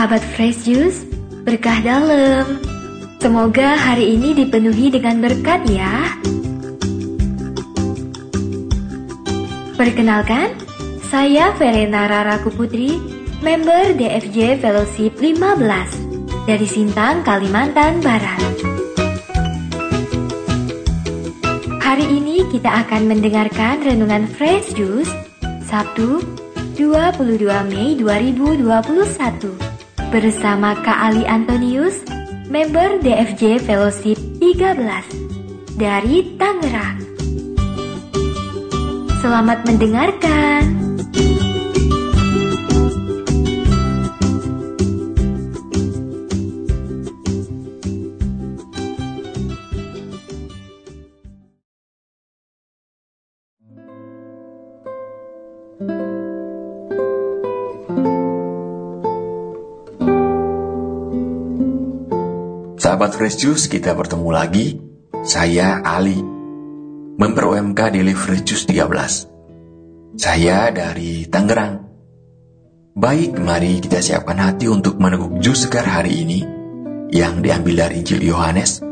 Sahabat Fresh Juice, berkah dalam. Semoga hari ini dipenuhi dengan berkat ya. Perkenalkan, saya Verena Rara Kuputri, member DFJ Fellowship 15 dari Sintang, Kalimantan Barat. Hari ini kita akan mendengarkan renungan Fresh Juice Sabtu 22 Mei 2021 bersama Kak Ali Antonius, member DFJ Fellowship 13 dari Tangerang. Selamat mendengarkan. Sahabat Fresh Juice, kita bertemu lagi. Saya Ali, member UMK Daily Fresh Juice 13. Saya dari Tangerang. Baik, mari kita siapkan hati untuk meneguk jus segar hari ini yang diambil dari Injil Yohanes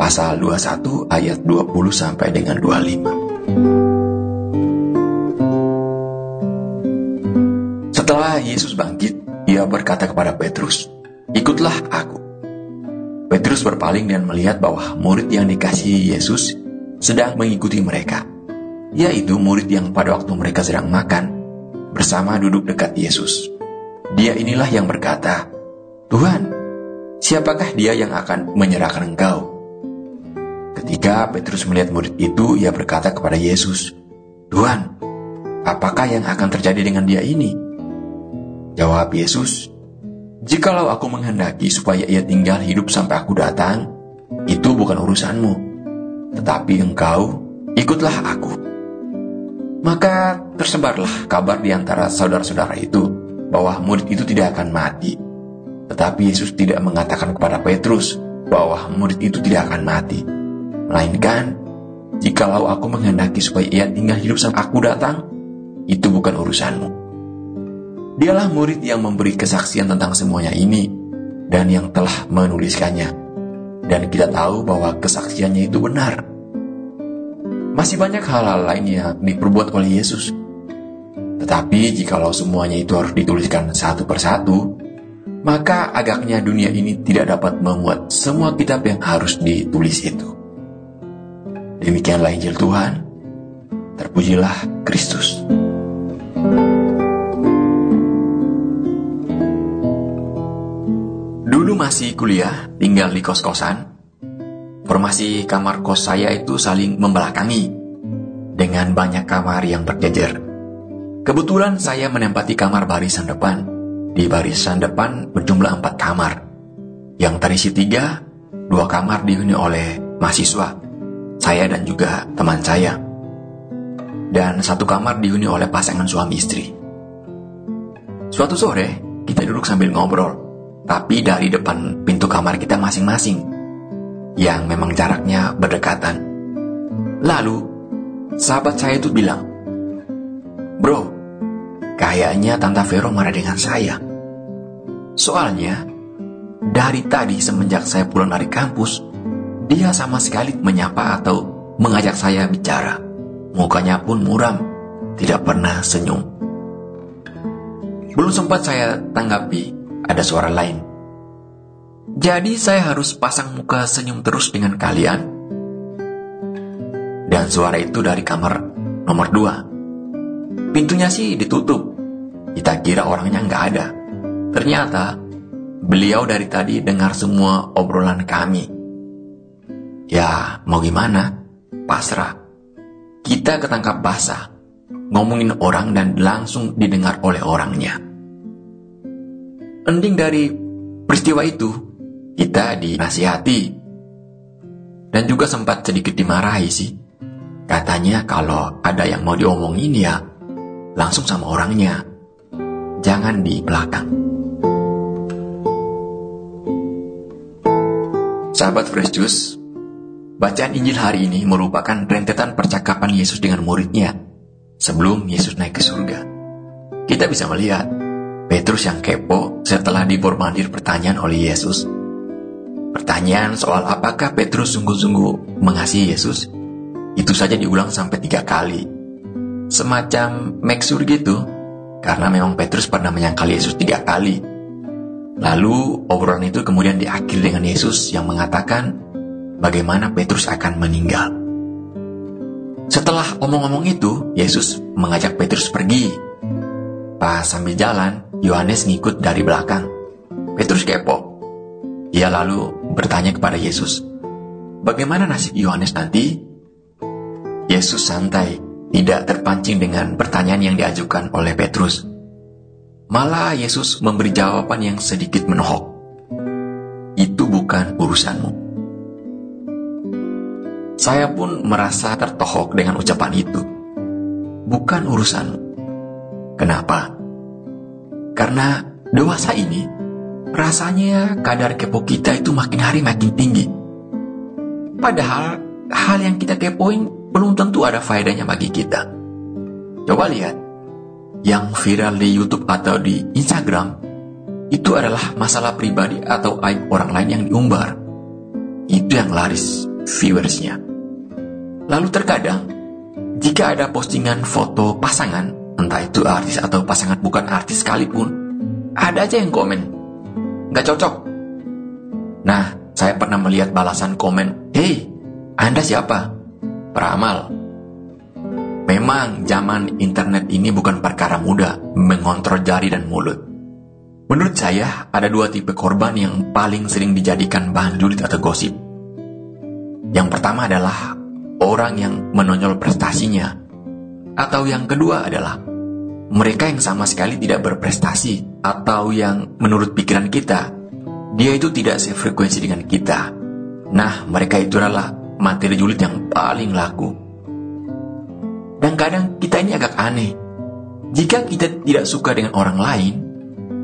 pasal 21 ayat 20 sampai dengan 25. Setelah Yesus bangkit, ia berkata kepada Petrus, "Ikutlah aku." Petrus berpaling dan melihat bahwa murid yang dikasihi Yesus sedang mengikuti mereka, yaitu murid yang pada waktu mereka sedang makan bersama duduk dekat Yesus. Dia inilah yang berkata, "Tuhan, siapakah dia yang akan menyerahkan engkau?" Ketika Petrus melihat murid itu, ia berkata kepada Yesus, "Tuhan, apakah yang akan terjadi dengan dia ini?" Jawab Yesus, Jikalau aku menghendaki supaya ia tinggal hidup sampai aku datang, itu bukan urusanmu. Tetapi engkau, ikutlah aku. Maka tersebarlah kabar di antara saudara-saudara itu bahwa murid itu tidak akan mati. Tetapi Yesus tidak mengatakan kepada Petrus bahwa murid itu tidak akan mati. Melainkan, jikalau aku menghendaki supaya ia tinggal hidup sampai aku datang, itu bukan urusanmu. Dialah murid yang memberi kesaksian tentang semuanya ini dan yang telah menuliskannya. Dan kita tahu bahwa kesaksiannya itu benar. Masih banyak hal-hal lain yang diperbuat oleh Yesus. Tetapi jikalau semuanya itu harus dituliskan satu persatu, maka agaknya dunia ini tidak dapat memuat semua kitab yang harus ditulis itu. Demikianlah Injil Tuhan. Terpujilah Kristus. Dulu masih kuliah, tinggal di kos-kosan. Formasi kamar kos saya itu saling membelakangi dengan banyak kamar yang berjejer. Kebetulan saya menempati kamar barisan depan. Di barisan depan berjumlah empat kamar. Yang terisi tiga, dua kamar dihuni oleh mahasiswa, saya dan juga teman saya. Dan satu kamar dihuni oleh pasangan suami istri. Suatu sore, kita duduk sambil ngobrol tapi dari depan pintu kamar kita masing-masing, yang memang jaraknya berdekatan. Lalu, sahabat saya itu bilang, Bro, kayaknya Tante Vero marah dengan saya. Soalnya, dari tadi semenjak saya pulang dari kampus, dia sama sekali menyapa atau mengajak saya bicara. Mukanya pun muram, tidak pernah senyum. Belum sempat saya tanggapi, ada suara lain. Jadi saya harus pasang muka senyum terus dengan kalian. Dan suara itu dari kamar nomor dua. Pintunya sih ditutup. Kita kira orangnya nggak ada. Ternyata beliau dari tadi dengar semua obrolan kami. Ya, mau gimana? Pasrah. Kita ketangkap basah, ngomongin orang dan langsung didengar oleh orangnya. Ending dari peristiwa itu, kita dinasihati. Dan juga sempat sedikit dimarahi sih. Katanya kalau ada yang mau diomongin ya, langsung sama orangnya. Jangan di belakang. Sahabat Fresh Juice, bacaan Injil hari ini merupakan rentetan percakapan Yesus dengan muridnya sebelum Yesus naik ke surga. Kita bisa melihat Petrus yang kepo setelah dibormandir pertanyaan oleh Yesus. Pertanyaan soal apakah Petrus sungguh-sungguh mengasihi Yesus, itu saja diulang sampai tiga kali. Semacam make sure gitu, karena memang Petrus pernah menyangkal Yesus tiga kali. Lalu obrolan itu kemudian diakhiri dengan Yesus yang mengatakan bagaimana Petrus akan meninggal. Setelah omong-omong itu, Yesus mengajak Petrus pergi. Pas sambil jalan, Yohanes ngikut dari belakang. Petrus kepo. Ia lalu bertanya kepada Yesus, "Bagaimana nasib Yohanes nanti?" Yesus santai, tidak terpancing dengan pertanyaan yang diajukan oleh Petrus. Malah Yesus memberi jawaban yang sedikit menohok. Itu bukan urusanmu. Saya pun merasa tertohok dengan ucapan itu. Bukan urusanmu. Kenapa? Karena dewasa ini, rasanya kadar kepo kita itu makin hari makin tinggi. Padahal hal yang kita kepoin belum tentu ada faedahnya bagi kita. Coba lihat, yang viral di YouTube atau di Instagram itu adalah masalah pribadi atau aib orang lain yang diumbar. Itu yang laris viewersnya. Lalu terkadang, jika ada postingan foto pasangan, entah itu artis atau pasangan bukan artis sekalipun, ada aja yang komen, nggak cocok. Nah, saya pernah melihat balasan komen, Hei, Anda siapa? Peramal. Memang zaman internet ini bukan perkara mudah mengontrol jari dan mulut. Menurut saya, ada dua tipe korban yang paling sering dijadikan bahan julid atau gosip. Yang pertama adalah orang yang menonjol prestasinya. Atau yang kedua adalah mereka yang sama sekali tidak berprestasi atau yang menurut pikiran kita, dia itu tidak sefrekuensi dengan kita. Nah, mereka itu adalah materi julid yang paling laku. Dan kadang kita ini agak aneh. Jika kita tidak suka dengan orang lain,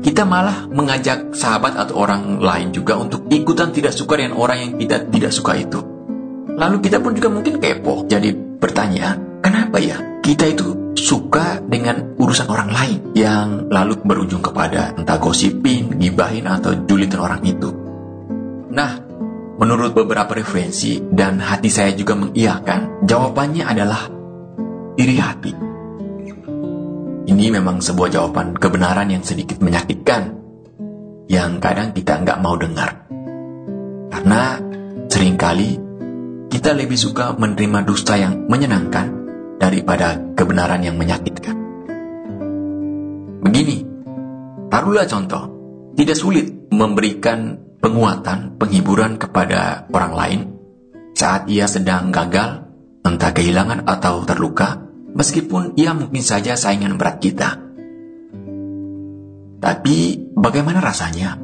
kita malah mengajak sahabat atau orang lain juga untuk ikutan tidak suka dengan orang yang kita tidak suka itu. Lalu kita pun juga mungkin kepo, jadi bertanya, kenapa ya kita itu suka dengan urusan orang lain yang lalu berujung kepada entah gosipin, gibahin, atau julitin orang itu. Nah, menurut beberapa referensi dan hati saya juga mengiyakan, jawabannya adalah iri hati. Ini memang sebuah jawaban kebenaran yang sedikit menyakitkan, yang kadang kita nggak mau dengar. Karena sering kali kita lebih suka menerima dusta yang menyenangkan daripada kebenaran yang menyakitkan. Begini, taruhlah contoh, tidak sulit memberikan penguatan, penghiburan kepada orang lain saat ia sedang gagal, entah kehilangan atau terluka, meskipun ia mungkin saja saingan berat kita. Tapi bagaimana rasanya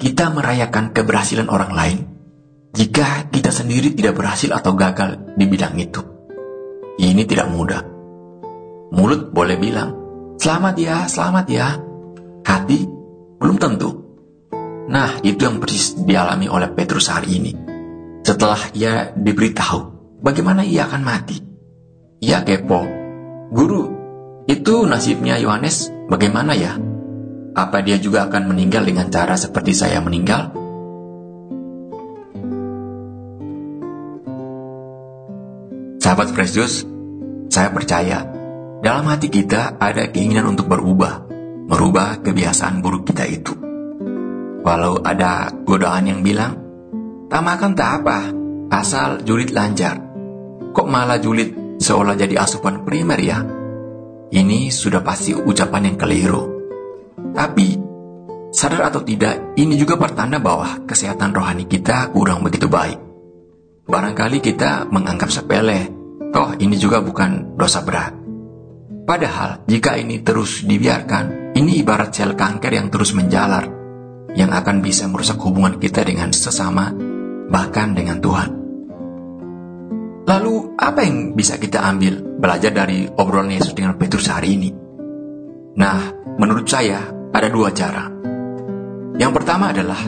kita merayakan keberhasilan orang lain jika kita sendiri tidak berhasil atau gagal di bidang itu? Ini tidak mudah. Mulut boleh bilang, selamat ya, selamat ya. Hati belum tentu. Nah, itu yang persis dialami oleh Petrus hari ini. Setelah ia diberitahu bagaimana ia akan mati, ia kepo. Guru, itu nasibnya Yohanes bagaimana ya? Apa dia juga akan meninggal dengan cara seperti saya meninggal? Sahabat Fresh Juice, saya percaya dalam hati kita ada keinginan untuk berubah, merubah kebiasaan buruk kita itu. Walau ada godaan yang bilang, tak makan tak apa, asal julid lancar. Kok malah julid seolah jadi asupan primer ya? Ini sudah pasti ucapan yang keliru. Tapi, sadar atau tidak, ini juga pertanda bahwa kesehatan rohani kita kurang begitu baik. Barangkali kita menganggap sepele, toh ini juga bukan dosa berat. Padahal, jika ini terus dibiarkan, ini ibarat sel kanker yang terus menjalar, yang akan bisa merusak hubungan kita dengan sesama, bahkan dengan Tuhan. Lalu apa yang bisa kita ambil belajar dari obrolan Yesus dengan Petrus hari ini? Nah, menurut saya ada dua cara. Yang pertama adalah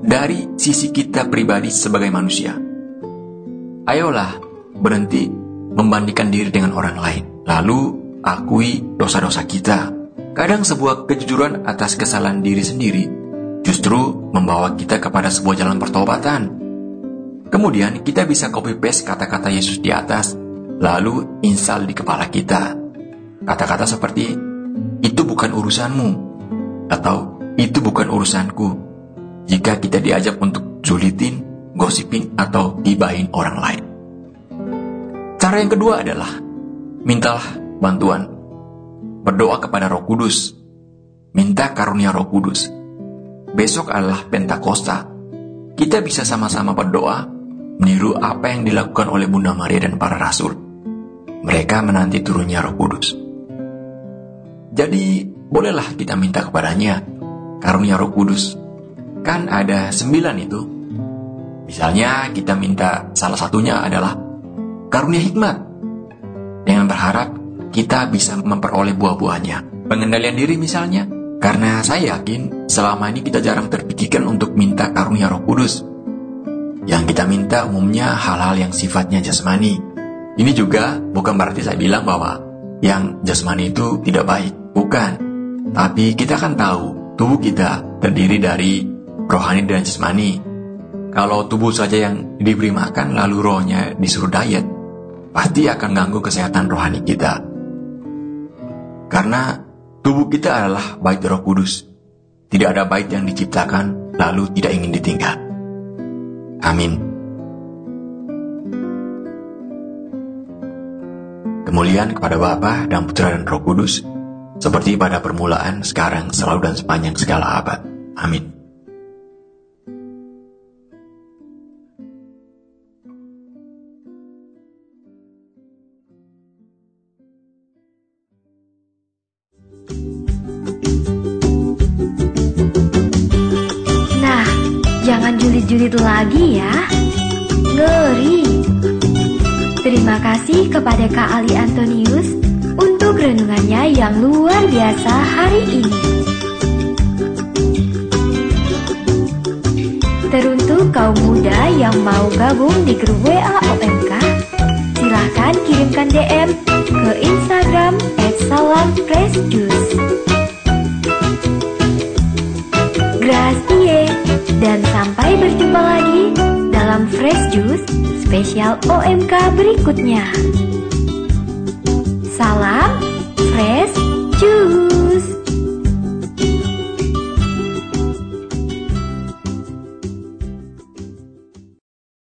dari sisi kita pribadi sebagai manusia. Ayolah berhenti membandingkan diri dengan orang lain, lalu akui dosa-dosa kita, Kadang sebuah kejujuran atas kesalahan diri sendiri justru membawa kita kepada sebuah jalan pertobatan. Kemudian kita bisa copy paste kata-kata Yesus di atas, lalu install di kepala kita. Kata-kata seperti, itu bukan urusanmu, atau itu bukan urusanku. Jika kita diajak untuk julitin, gosipin, atau gibahin orang lain. Cara yang kedua adalah, mintalah bantuan. Berdoa kepada roh kudus. Minta karunia roh kudus. Besok adalah Pentakosta. Kita bisa sama-sama berdoa, meniru apa yang dilakukan oleh Bunda Maria dan para rasul. Mereka menanti turunnya roh kudus. Jadi, bolehlah kita minta kepadanya karunia roh kudus. Kan ada sembilan itu. Misalnya kita minta salah satunya adalah karunia hikmat. Dengan berharap kita bisa memperoleh buah-buahnya. Pengendalian diri misalnya. Karena saya yakin selama ini kita jarang terpikirkan untuk minta karunia roh kudus. Yang kita minta umumnya hal-hal yang sifatnya jasmani. Ini juga bukan berarti saya bilang bahwa yang jasmani itu tidak baik. Bukan. Tapi kita kan tahu tubuh kita terdiri dari rohani dan jasmani. Kalau tubuh saja yang diberi makan lalu rohnya disuruh diet, pasti akan ganggu kesehatan rohani kita. Karena tubuh kita adalah bait roh kudus. Tidak ada bait yang diciptakan lalu tidak ingin ditinggal. Amin. Kemuliaan kepada Bapa dan Putra dan Roh Kudus, seperti pada permulaan, sekarang, selalu dan sepanjang segala abad. Amin. Jangan julid-julid lagi ya. Ngeri. Terima kasih kepada Kak Ali Antonius untuk renungannya yang luar biasa hari ini. Teruntuk kaum muda yang mau gabung di grup WA OMK, silahkan kirimkan DM ke Instagram @salamfreshjuice. Berikutnya.